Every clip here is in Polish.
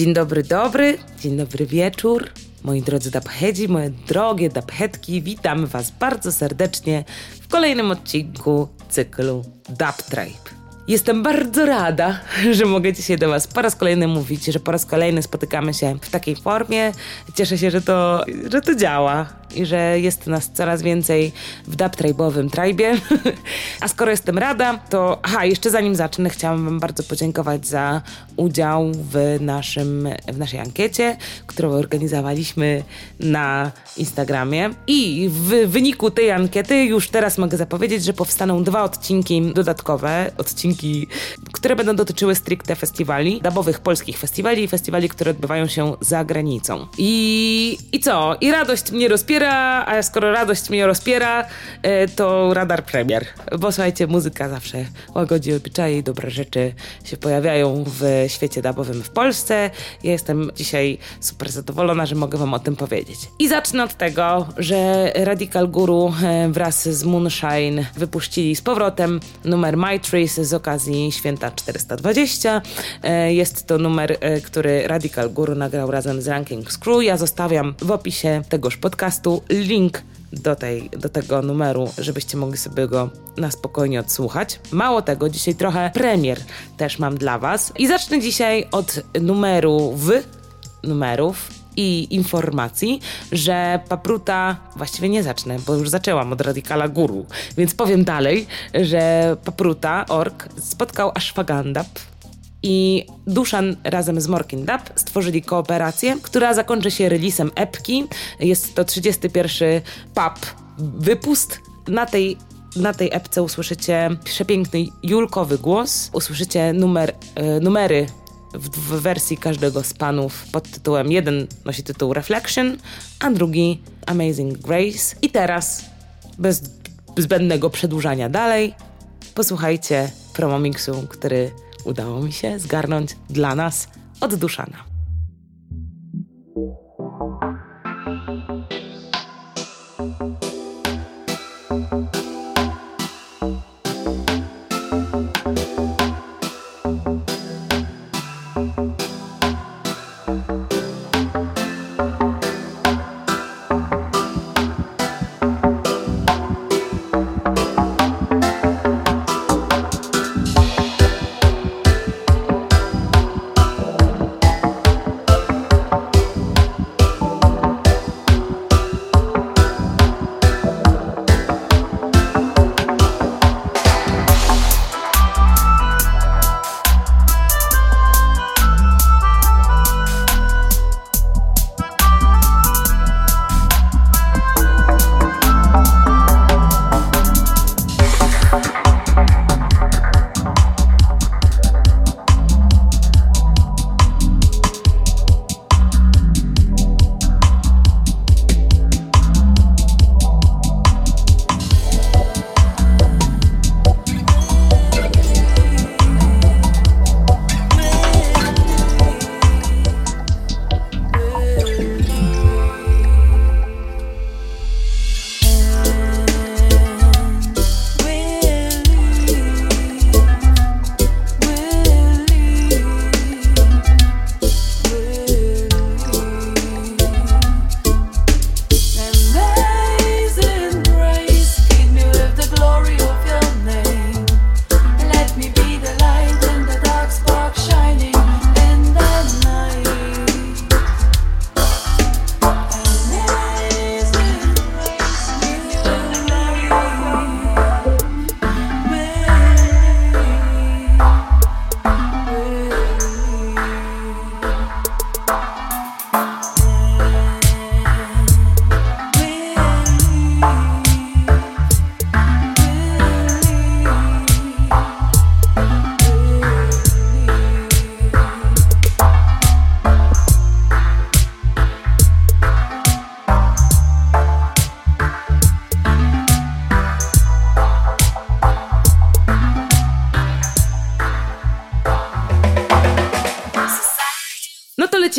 Dzień dobry, dobry, dzień dobry wieczór. Moi drodzy dapchedzi, moje drogie daphetki, witam Was bardzo serdecznie w kolejnym odcinku cyklu Dap Tribe. Jestem bardzo rada, że mogę dzisiaj do Was po raz kolejny mówić, że po raz kolejny spotykamy się w takiej formie. Cieszę się, że to, że to działa i że jest nas coraz więcej w dub tribe'owym. A skoro jestem rada, to aha, jeszcze zanim zacznę, chciałam Wam bardzo podziękować za udział w, naszym, w naszej ankiecie, którą organizowaliśmy na Instagramie. I w wyniku tej ankiety już teraz mogę zapowiedzieć, że powstaną dwa odcinki dodatkowe, odcinki, które będą dotyczyły stricte festiwali, dabowych polskich festiwali i festiwali, które odbywają się za granicą. I, i co? I radość mnie rozpiera a skoro radość mnie rozpiera, e, to radar premier. Bo słuchajcie, muzyka zawsze łagodzi obyczaje i dobre rzeczy się pojawiają w świecie dabowym w Polsce. Ja jestem dzisiaj super zadowolona, że mogę wam o tym powiedzieć. I zacznę od tego, że Radical Guru e, wraz z Moonshine wypuścili z powrotem numer My Trees z okazji święta 420. E, jest to numer, który Radical Guru nagrał razem z Ranking Screw. Ja zostawiam w opisie tegoż podcastu link do, tej, do tego numeru, żebyście mogli sobie go na spokojnie odsłuchać. Mało tego, dzisiaj trochę premier też mam dla Was. I zacznę dzisiaj od numeru w numerów i informacji, że Papruta, właściwie nie zacznę, bo już zaczęłam od Radikala Guru, więc powiem dalej, że Papruta, ork, spotkał Ashwagandha, i Duszan razem z Morkin Dub stworzyli kooperację, która zakończy się releasem epki. Jest to 31 pub wypust. Na tej na tej epce usłyszycie przepiękny julkowy głos, usłyszycie numer, e, numery w, w, wersji każdego z panów pod tytułem jeden nosi tytuł Reflection, a drugi Amazing Grace. I teraz, bez zbędnego przedłużania dalej, posłuchajcie promomixu, który udało mi się zgarnąć dla nas od Duszana.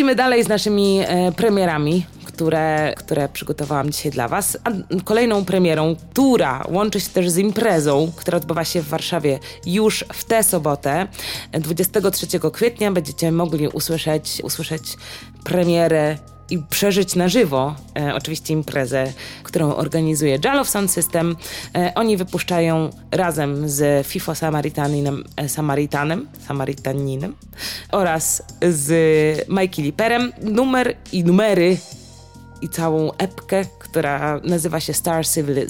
Lecimy dalej z naszymi e, premierami, które, które przygotowałam dzisiaj dla Was. A kolejną premierą, która łączy się też z imprezą, która odbywa się w Warszawie już w tę sobotę, 23 kwietnia, będziecie mogli usłyszeć, usłyszeć premierę i przeżyć na żywo e, oczywiście imprezę, którą organizuje Jalow Sound System. E, oni wypuszczają razem z FIFO Samarytaninem, e, Samarytanem, Samarytaninem oraz z Mikey Liperem numer i numery i całą epkę, która nazywa się Star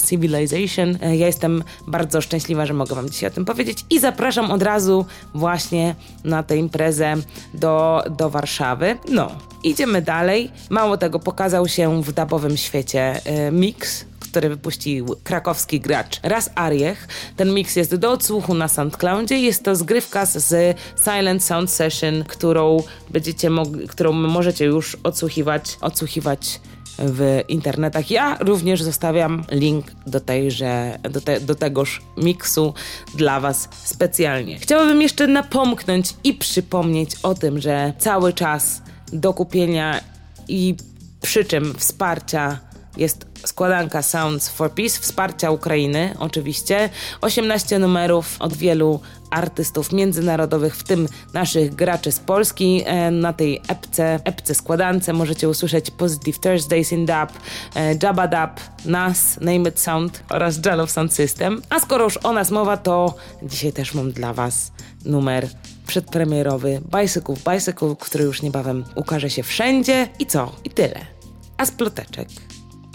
Civilization. E, ja jestem bardzo szczęśliwa, że mogę Wam dzisiaj o tym powiedzieć i zapraszam od razu właśnie na tę imprezę do, do Warszawy. No, idziemy dalej. Mało tego, pokazał się w dabowym świecie e, mix który wypuścił krakowski gracz Raz Ariech. Ten mix jest do odsłuchu na SoundCloudzie. Jest to zgrywka z Silent Sound Session, którą będziecie którą możecie już odsłuchiwać, odsłuchiwać w internetach. Ja również zostawiam link do tejże, do, te, do tegoż miksu dla Was specjalnie. Chciałabym jeszcze napomknąć i przypomnieć o tym, że cały czas do kupienia i przy czym wsparcia jest składanka Sounds for Peace, wsparcia Ukrainy oczywiście. 18 numerów od wielu artystów międzynarodowych, w tym naszych graczy z Polski. E, na tej epce, epce składance możecie usłyszeć Positive Thursdays in Dub, e, Jabba Dub, Nas, Name It Sound oraz Jalow Sound System. A skoro już o nas mowa, to dzisiaj też mam dla Was numer przedpremierowy Bicycle Bicycle, który już niebawem ukaże się wszędzie. I co? I tyle. A z ploteczek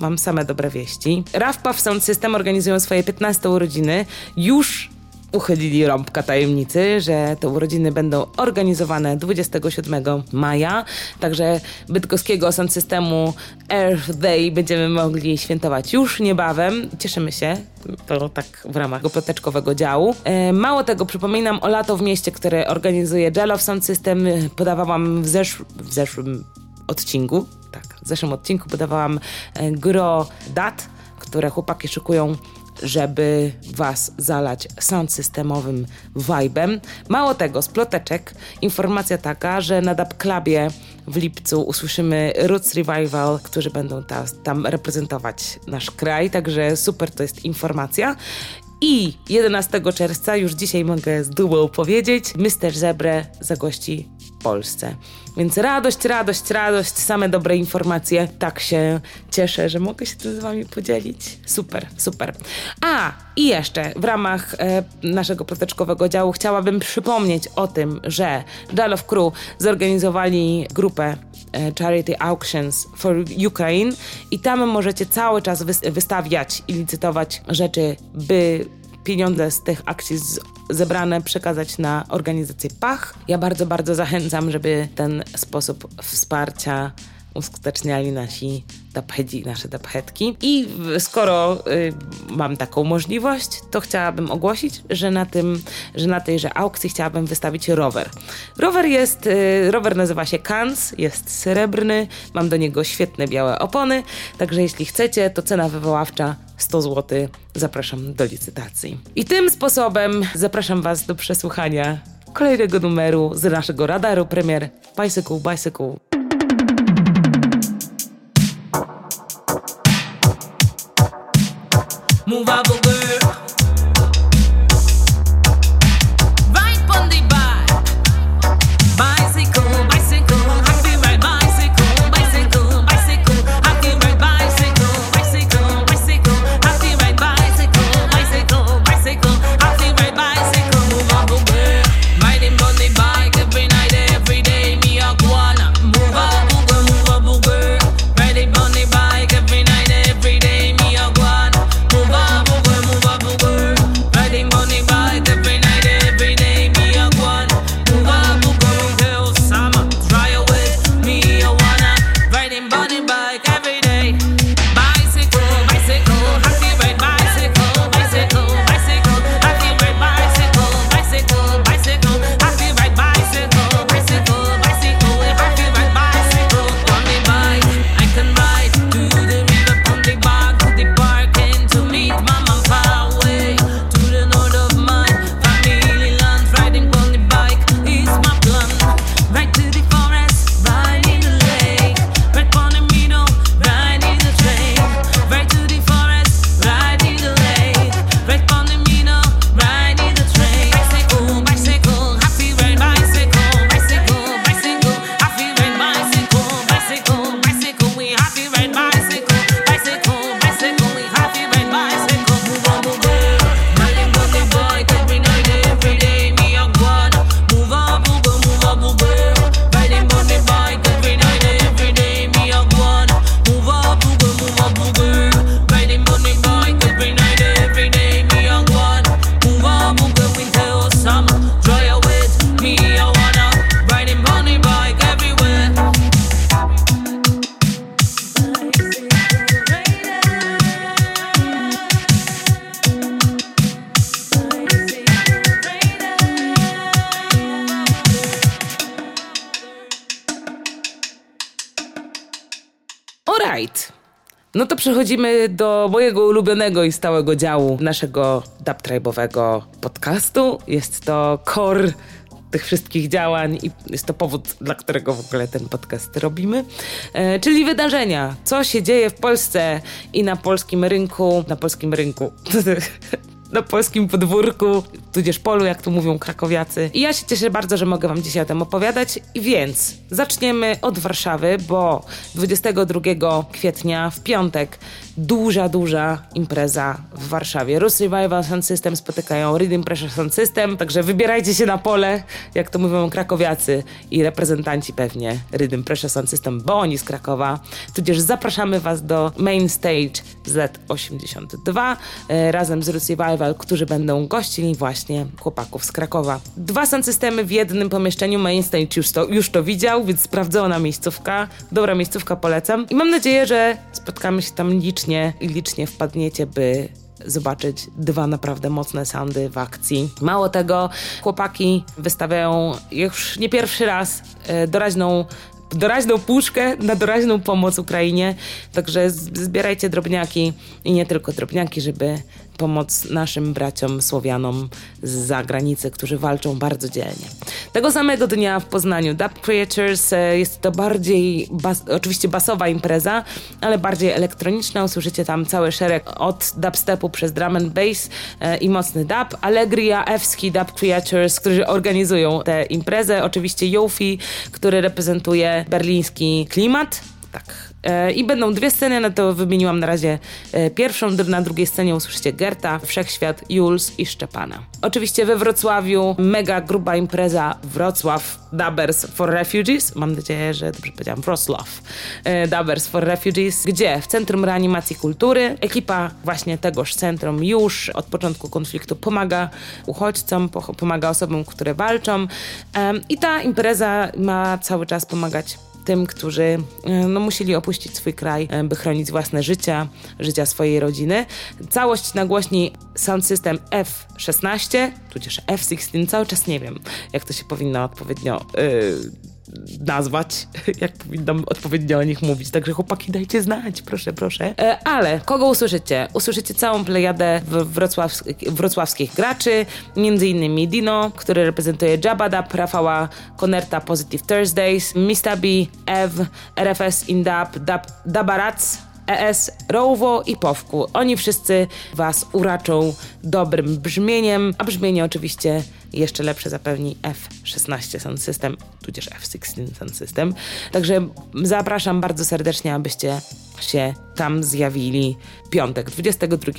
mam same dobre wieści. Raf Puff Sound System organizują swoje 15 urodziny już uchylili rąbka tajemnicy, że te urodziny będą organizowane 27 maja, także bydgoskiego sound systemu Earth Day będziemy mogli świętować już niebawem. Cieszymy się, to tak w ramach ploteczkowego działu. E, mało tego, przypominam o lato w mieście, które organizuje Jello Sound System. Podawałam w, zesz w zeszłym odcinku, w zeszłym odcinku podawałam e, gro dat, które chłopaki szykują żeby was zalać sound systemowym vibem. Mało tego, z ploteczek informacja taka, że na Dub Clubie w lipcu usłyszymy Roots Revival, którzy będą ta, tam reprezentować nasz kraj, także super to jest informacja. I 11 czerwca, już dzisiaj mogę z dumą powiedzieć, Mr. Zebre zagości w Polsce. Więc radość, radość, radość, same dobre informacje. Tak się cieszę, że mogę się tym z Wami podzielić. Super, super. A, i jeszcze w ramach e, naszego proteczkowego działu chciałabym przypomnieć o tym, że Dal of Crew zorganizowali grupę e, Charity Auctions for Ukraine i tam możecie cały czas wystawiać i licytować rzeczy, by pieniądze z tych akcji z, zebrane przekazać na organizację PACH. Ja bardzo, bardzo zachęcam, żeby ten sposób wsparcia uskuteczniali nasi dapedzi, nasze daphetki. I skoro y, mam taką możliwość, to chciałabym ogłosić, że na tym, że na tejże aukcji chciałabym wystawić rower. Rower jest, y, rower nazywa się Kans, jest srebrny, mam do niego świetne białe opony, także jeśli chcecie, to cena wywoławcza 100 zł. Zapraszam do licytacji. I tym sposobem zapraszam Was do przesłuchania kolejnego numeru z naszego radaru premier Bicycle Bicycle. Move up No to przechodzimy do mojego ulubionego i stałego działu naszego dubtribe'owego podcastu. Jest to core tych wszystkich działań i jest to powód, dla którego w ogóle ten podcast robimy. E, czyli wydarzenia. Co się dzieje w Polsce i na polskim rynku. Na polskim rynku. na polskim podwórku, tudzież polu, jak tu mówią krakowiacy. I ja się cieszę bardzo, że mogę Wam dzisiaj o tym opowiadać. I więc zaczniemy od Warszawy, bo 22 kwietnia w piątek duża, duża impreza w Warszawie. Rus Revival Sound System spotykają Rhythm Pressure Sound System, także wybierajcie się na pole, jak to mówią krakowiacy i reprezentanci pewnie Rhythm Pressure Sound System, bo oni z Krakowa. Tudzież zapraszamy Was do Main Stage Z82 e, razem z Rus Revival, którzy będą gościli właśnie chłopaków z Krakowa. Dwa sound systemy w jednym pomieszczeniu. Main Stage już to, już to widział, więc sprawdzona miejscówka. Dobra miejscówka, polecam. I mam nadzieję, że spotkamy się tam licznie licznie, licznie wpadniecie, by zobaczyć dwa naprawdę mocne soundy w akcji. Mało tego, chłopaki wystawiają już nie pierwszy raz e, doraźną doraźną puszkę na doraźną pomoc Ukrainie. Także zbierajcie drobniaki i nie tylko drobniaki, żeby pomoc naszym braciom Słowianom z zagranicy, którzy walczą bardzo dzielnie. Tego samego dnia w Poznaniu Dub Creatures e, jest to bardziej, bas, oczywiście basowa impreza, ale bardziej elektroniczna. Usłyszycie tam cały szereg od dubstepu przez drum and bass e, i mocny dub. Allegria, Ewski, Dub Creatures, którzy organizują tę imprezę. Oczywiście Jofi, który reprezentuje berliński klimat. Tak, I będą dwie sceny, no to wymieniłam na razie e, pierwszą. Na drugiej scenie usłyszycie Gerta, Wszechświat, Jules i Szczepana. Oczywiście we Wrocławiu mega gruba impreza Wrocław Dubbers for Refugees. Mam nadzieję, że dobrze powiedziałam Wrocław. E, Dubbers for Refugees, gdzie w Centrum Reanimacji Kultury ekipa właśnie tegoż centrum już od początku konfliktu pomaga uchodźcom, pomaga osobom, które walczą. I ta impreza ma cały czas pomagać tym, którzy e, no, musieli opuścić swój kraj, e, by chronić własne życia, życia swojej rodziny. Całość nagłośni sound system F16, tudzież F16, cały czas nie wiem, jak to się powinno odpowiednio yy, nazwać, jak powinnam odpowiednio o nich mówić. Także chłopaki, dajcie znać, proszę, proszę. E, ale kogo usłyszycie? Usłyszycie całą plejadę wrocławskich, wrocławskich graczy, między innymi Dino, który reprezentuje Jabadab, Rafała Konerta Positive Thursdays, Mista B, Ev, RFS Indab, Dab, ES, Rowo i Powku. Oni wszyscy Was uraczą dobrym brzmieniem, a brzmienie oczywiście jeszcze lepsze zapewni F16 Sound System, tudzież F16 Sound System. Także zapraszam bardzo serdecznie, abyście się tam zjawili piątek, 22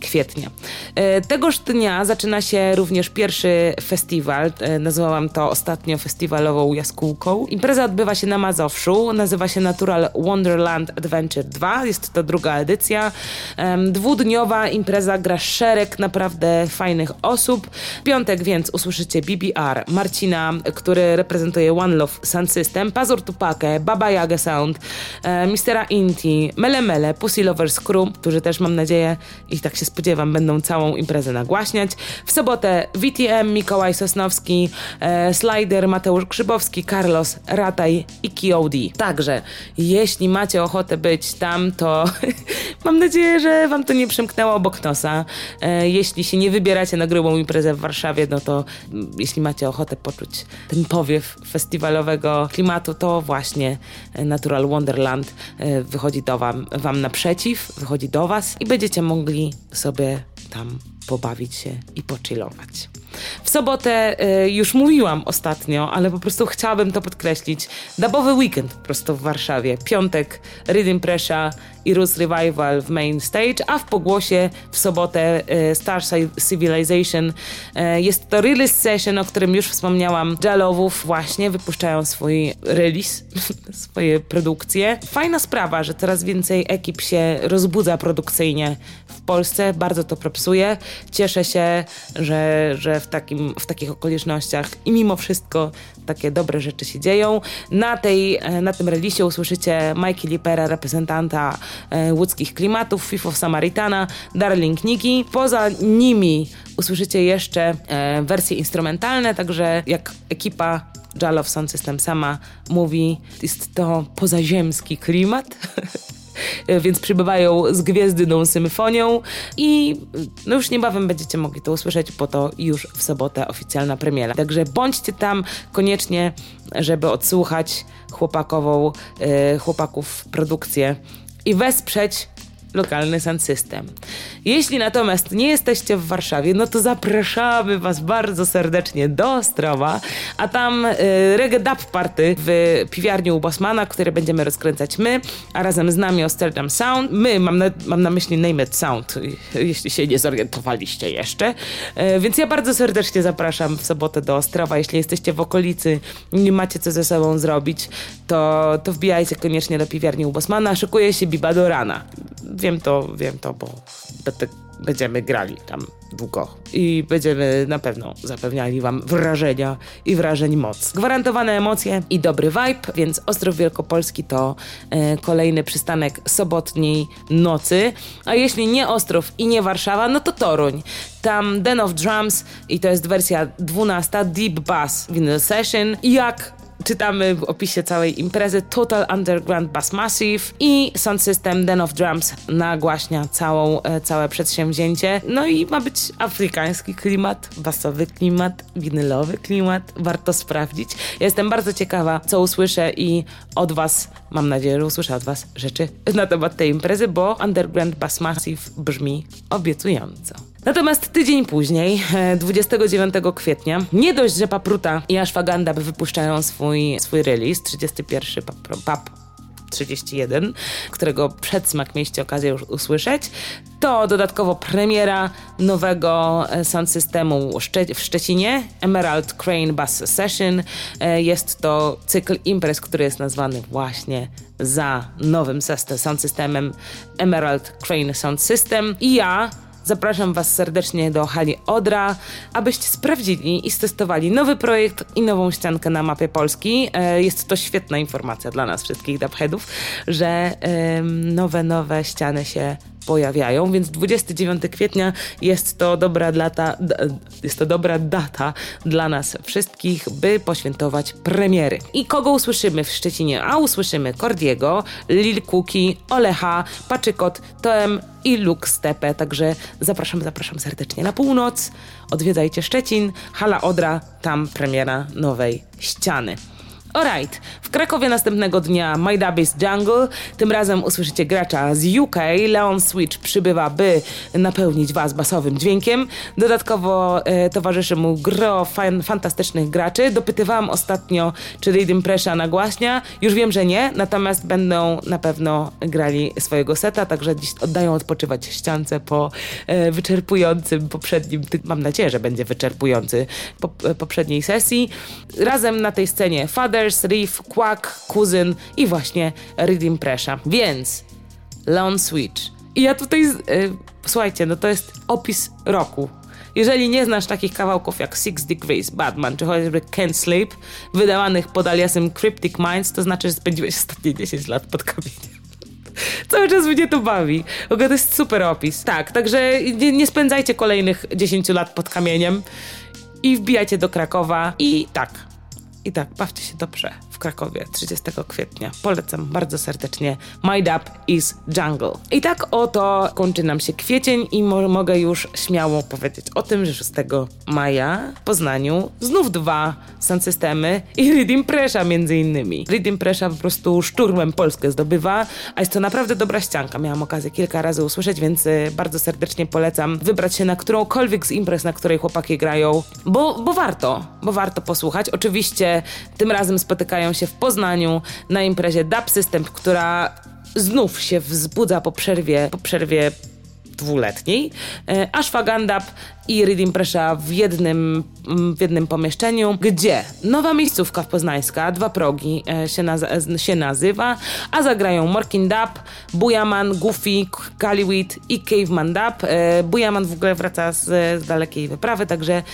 kwietnia. E, tegoż dnia zaczyna się również pierwszy festiwal. E, nazwałam to ostatnio festiwalową jaskółką. Impreza odbywa się na Mazowszu, nazywa się Natural Wonderland Adventure 2. Jest to druga edycja. Dwudniowa impreza gra szereg naprawdę fajnych osób. Piątek więc usłyszycie BBR, Marcina, który reprezentuje One Love Sound System, Pazur Tupakę, Baba Yaga Sound, e, Mistera Mele Mele, Pussy Lovers Crew, którzy też mam nadzieję i tak się spodziewam będą całą imprezę nagłaśniać. W sobotę VTM, Mikołaj Sosnowski, e, Slider, Mateusz Grzybowski, Carlos, Rataj i KOD. Także jeśli macie ochotę być tam, to mam nadzieję, że wam to nie przymknęło obok nosa. E, jeśli się nie wybieracie na grubą imprezę w Warszawie, no to mm, jeśli macie ochotę poczuć ten powiew festiwalowego klimatu, to właśnie Natural Wonderland e, wychodzi do wam, wam naprzeciw, wychodzi do was i będziecie mogli sobie tam pobawić się i pochillować. W sobotę y, już mówiłam ostatnio, ale po prostu chciałabym to podkreślić. Dabowy weekend po prostu w Warszawie. Piątek Rhythm Pressure i Rus Revival w main stage, a w pogłosie w sobotę y, Star Civilization. Y, jest to release session, o którym już wspomniałam. Jalowów właśnie wypuszczają swój release, swoje produkcje. Fajna sprawa, że coraz więcej ekip się rozbudza produkcyjnie w Polsce. Bardzo to propsuje. Cieszę się, że, że w, takim, w takich okolicznościach i mimo wszystko takie dobre rzeczy się dzieją. Na, tej, e, na tym relisie usłyszycie Mikey Lipera, reprezentanta e, łódzkich klimatów, FIFO Samaritana, Darling Niki. Poza nimi usłyszycie jeszcze e, wersje instrumentalne, także jak ekipa Jalow Sound System sama mówi, jest to pozaziemski klimat. e, więc przybywają z gwiezdną symfonią i no już niebawem będziecie mogli to usłyszeć, bo to już w sobotę oficjalna premiera. Także bądźcie tam koniecznie, żeby odsłuchać chłopakową, e, chłopaków produkcję i wesprzeć lokalny sound system. Jeśli natomiast nie jesteście w Warszawie, no to zapraszamy Was bardzo serdecznie do Ostrowa, a tam y, reggae dub party w piwiarni u Bosmana, które będziemy rozkręcać my, a razem z nami Amsterdam Sound. My, mam na, mam na myśli Name It Sound, jeśli się nie zorientowaliście jeszcze. Y, więc ja bardzo serdecznie zapraszam w sobotę do Ostrowa. Jeśli jesteście w okolicy, nie macie co ze sobą zrobić, to, to wbijajcie koniecznie do piwiarni u Bosmana. Szykuje się Biba do rana wiem to, wiem to, bo będziemy grali tam długo i będziemy na pewno zapewniali wam wrażenia i wrażeń moc. Gwarantowane emocje i dobry vibe, więc Ostrów Wielkopolski to e, kolejny przystanek sobotniej nocy, a jeśli nie Ostrów i nie Warszawa, no to Toruń. Tam Den of Drums i to jest wersja 12, Deep Bass Vinyl Session. Jak czytamy w opisie całej imprezy Total Underground Bass Massive i Sound System Den of Drums nagłaśnia całą, e, całe przedsięwzięcie. No i ma być afrykański klimat, basowy klimat, winylowy klimat. Warto sprawdzić. Jestem bardzo ciekawa, co usłyszę i od was, mam nadzieję, że usłyszę od was rzeczy na temat tej imprezy, bo Underground Bass Massive brzmi obiecująco. Natomiast tydzień później, 29 e, kwietnia, nie dość, że Papruta i Ashwagandha wypuszczają swój, swój release, 31 pap, pap 31, którego przedsmak mieliście okazję już usłyszeć, to dodatkowo premiera nowego e, sound systemu w Szczecinie, Emerald Crane Bass Session. E, jest to cykl imprez, który jest nazwany właśnie za nowym sound systemem Emerald Crane Sound System. I ja Zapraszam Was serdecznie do hali Odra, abyście sprawdzili i stestowali nowy projekt i nową ściankę na mapie Polski. E, jest to świetna informacja dla nas wszystkich dubheadów, że nowe, nowe ściany się pojawiają, więc 29 kwietnia jest to dobra data, jest to dobra data dla nas wszystkich, by poświętować premiery. I kogo usłyszymy w Szczecinie? A usłyszymy Cordiego, Lil Kuki, Olecha, Paczykot, Toem i Lux Stepe, także zapraszam, zapraszam serdecznie na północ. Odwiedzajcie Szczecin, Hala Odra, tam premiera nowej ściany. Alright, w Krakowie następnego dnia My Dub Jungle. Tym razem usłyszycie gracza z UK. Leon Switch przybywa, by napełnić was basowym dźwiękiem. Dodatkowo e, towarzyszy mu gro fan, fantastycznych graczy. Dopytywałam ostatnio, czy Rhythm Pressure nagłaśnia. Już wiem, że nie, natomiast będą na pewno grali swojego seta, także dziś oddają odpoczywać ściance po e, wyczerpującym poprzednim, mam nadzieję, że będzie wyczerpujący po, e, poprzedniej sesji. Razem na tej scenie Father Brothers, Riff, Quack, Kuzyn i właśnie Rhythm Pressure. Więc Leon Switch. I ja tutaj, yy, słuchajcie, no to jest opis roku. Jeżeli nie znasz takich kawałków jak Six Degrees, Batman czy chociażby Can't Sleep, wydawanych pod aliasem Cryptic Minds, to znaczy, że spędziłeś ostatnie 10 lat pod kamieniem. Cały czas mnie to bawi. W ogóle to jest super opis. Tak, także nie, nie spędzajcie kolejnych 10 lat pod kamieniem i wbijajcie do Krakowa i tak, i tak, bawcie się dobrze Krakowie 30 kwietnia. Polecam bardzo serdecznie. My Dub is Jungle. I tak oto kończy nam się kwiecień i mo mogę już śmiało powiedzieć o tym, że 6 maja w Poznaniu znów dwa sound systemy i Reading Pressure między innymi. Reading Pressure po prostu szturmem Polskę zdobywa, a jest to naprawdę dobra ścianka. Miałam okazję kilka razy usłyszeć, więc y, bardzo serdecznie polecam wybrać się na którąkolwiek z imprez, na której chłopaki grają, bo, bo warto, bo warto posłuchać. Oczywiście tym razem spotykają się w Poznaniu na imprezie Dub System, która znów się wzbudza po przerwie, po przerwie dwuletniej. E, Ashwagandha i Reading Pressure w jednym, w jednym pomieszczeniu, gdzie nowa miejscówka w Poznańska, dwa progi e, się, naz się nazywa, a zagrają Morkin Dub, Bujaman, Goofy, Kaliwit i Caveman Dub. E, Bujaman w ogóle wraca z, z dalekiej wyprawy, także mm,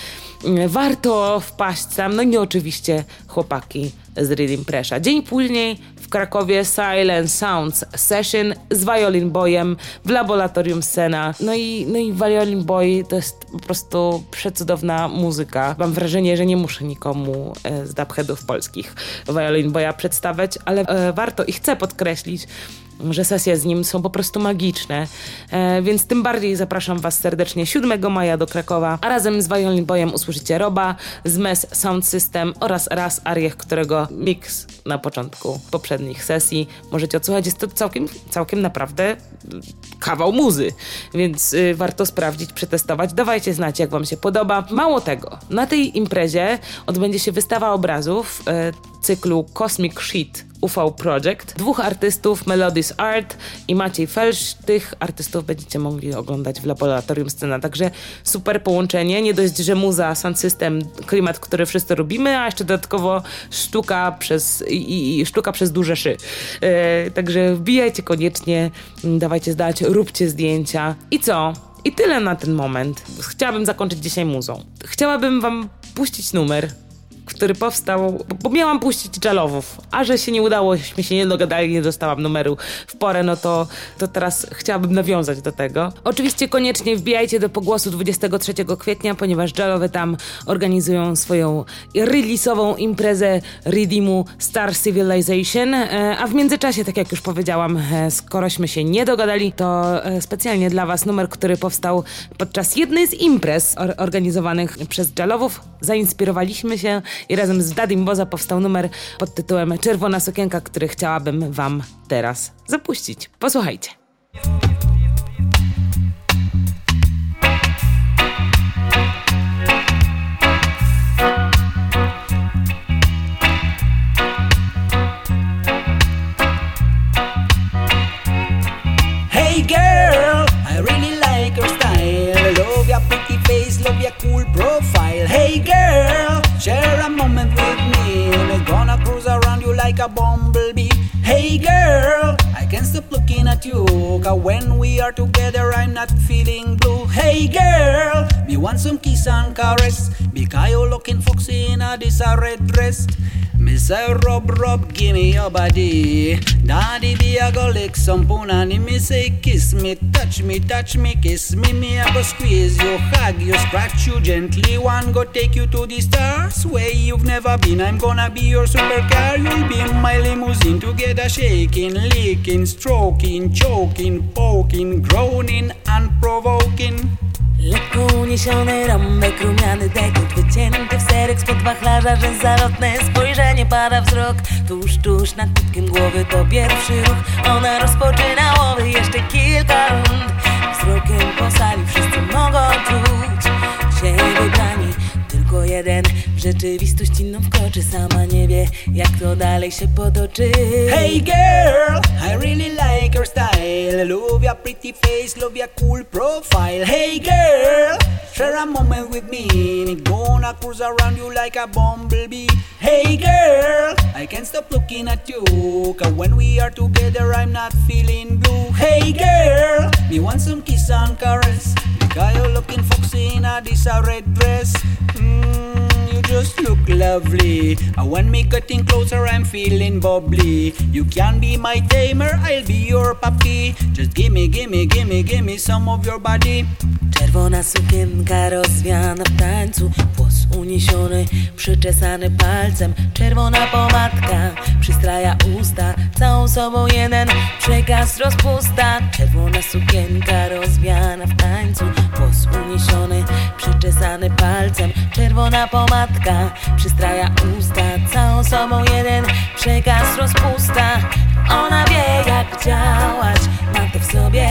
warto wpaść tam. No i oczywiście chłopaki z Reading Presha. Dzień później w Krakowie Silent Sounds Session z Violin Boyem w laboratorium Sena. No i, no i Violin Boy to jest po prostu przecudowna muzyka. Mam wrażenie, że nie muszę nikomu e, z dubheadów polskich Violin Boya przedstawiać, ale e, warto i chcę podkreślić, że sesje z nim są po prostu magiczne. E, więc tym bardziej zapraszam Was serdecznie 7 maja do Krakowa, a razem z Violin Boyem usłyszycie Roba z MES Sound System oraz Raz Ariech, którego mix na początku poprzednich sesji możecie odsłuchać. Jest to całkiem, całkiem naprawdę kawał muzy, więc y, warto sprawdzić, przetestować. Dawajcie znać, jak Wam się podoba. Mało tego, na tej imprezie odbędzie się wystawa obrazów y, cyklu Cosmic Sheet UV Project. Dwóch artystów, Melodies Art i Maciej Felsz. Tych artystów będziecie mogli oglądać w laboratorium scena. Także super połączenie. Nie dość, że muza, sound system, klimat, który wszyscy robimy, a jeszcze dodatkowo sztuka przez, i, i sztuka przez duże szy. E, także wbijajcie koniecznie, dawajcie zdać, róbcie zdjęcia. I co? I tyle na ten moment. Chciałabym zakończyć dzisiaj muzą. Chciałabym wam puścić numer który powstał, bo miałam puścić Jalowów, a że się nie udało, mi się nie dogadali, nie dostałam numeru w porę, no to, to teraz chciałabym nawiązać do tego. Oczywiście koniecznie wbijajcie do pogłosu 23 kwietnia, ponieważ Jalowy tam organizują swoją release'ową imprezę Redeemu Star Civilization, e, a w międzyczasie, tak jak już powiedziałam, e, skorośmy się nie dogadali, to e, specjalnie dla Was numer, który powstał podczas jednej z imprez organizowanych przez Jalowów. Zainspirowaliśmy się i razem z Dadim Boza powstał numer pod tytułem Czerwona sukienka, który chciałabym Wam teraz zapuścić. Posłuchajcie. Love face, love cool profile. Hey girl, share a moment with me. We're gonna cruise around you like a bumblebee. Hey girl, I can't stop looking at you. Cause when we are together, I'm not feeling blue. Hey girl, me want some kiss and caress. Because you looking foxy in a this dress. Mr. Rob Rob, give me your body. Daddy be a go lick some punani. Me say kiss me, touch me, touch me, kiss me. Me a go squeeze you, hug you, scratch you gently. One go take you to the stars where you've never been. I'm gonna be your supercar. You'll be in my limousine together, shaking, licking, stroking, choking, poking, groaning and provoking. Lekko uniesiony rąbek, rumiany dekiut Wycięty w serek spod wachlarza, że zalotne spojrzenie pada wzrok. Tuż, tuż nad kubkiem głowy to pierwszy ruch. Ona rozpoczyna łowy, jeszcze kilka rund. Wzrokiem po sali wszyscy mogą czuć się wybrani Tylko jeden w rzeczywistość inną wkroczy Sama nie wie, jak to dalej się potoczy Hey girl, I really like your style. Love your pretty face, love your cool profile. Hey girl, share a moment with me. Gonna cruise around you like a bumblebee. Hey girl, I can't stop looking at you. Cause when we are together, I'm not feeling blue. Hey girl, me want some kiss and caress. Because you're looking foxy in a this a red dress. Mm, you just look lovely. Me closer, I'm feeling bubbly. You can be my tamer, I'll be your puppy. Just gimme, gimme, gimme, gimme some of your body. Czerwona sukienka rozwiana w tańcu Włos uniesiony, przyczesany palcem Czerwona pomadka przystraja usta Całą sobą jeden przekaz rozpusta Czerwona sukienka rozwiana w tańcu Włos uniesiony, przyczesany palcem. Czerwona pomadka przystraja usta. Całą sobą jeden przekaz rozpusta. Ona wie jak działać, ma to w sobie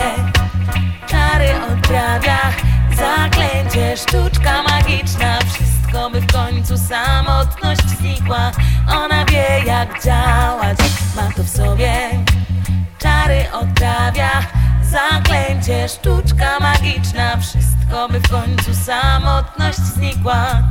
czary odprawia. Zaklęcie, sztuczka magiczna. Wszystko by w końcu samotność znikła. Ona wie jak działać, ma to w sobie Czary odprawia Zaklęcie, sztuczka magiczna. Wszystko by w końcu samotność znikła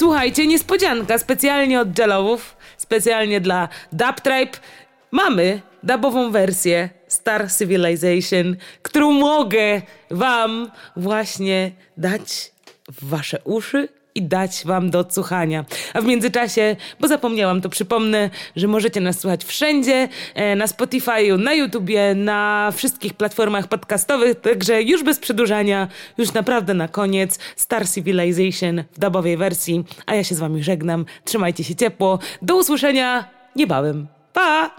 Słuchajcie, niespodzianka specjalnie od Jalowów, specjalnie dla Dub Tribe. Mamy dubową wersję Star Civilization, którą mogę wam właśnie dać w wasze uszy i dać wam do odsłuchania. A w międzyczasie, bo zapomniałam, to przypomnę, że możecie nas słuchać wszędzie, e, na Spotify'u, na YouTubie, na wszystkich platformach podcastowych, także już bez przedłużania, już naprawdę na koniec Star Civilization w dubowej wersji, a ja się z wami żegnam. Trzymajcie się ciepło. Do usłyszenia niebawem. Pa!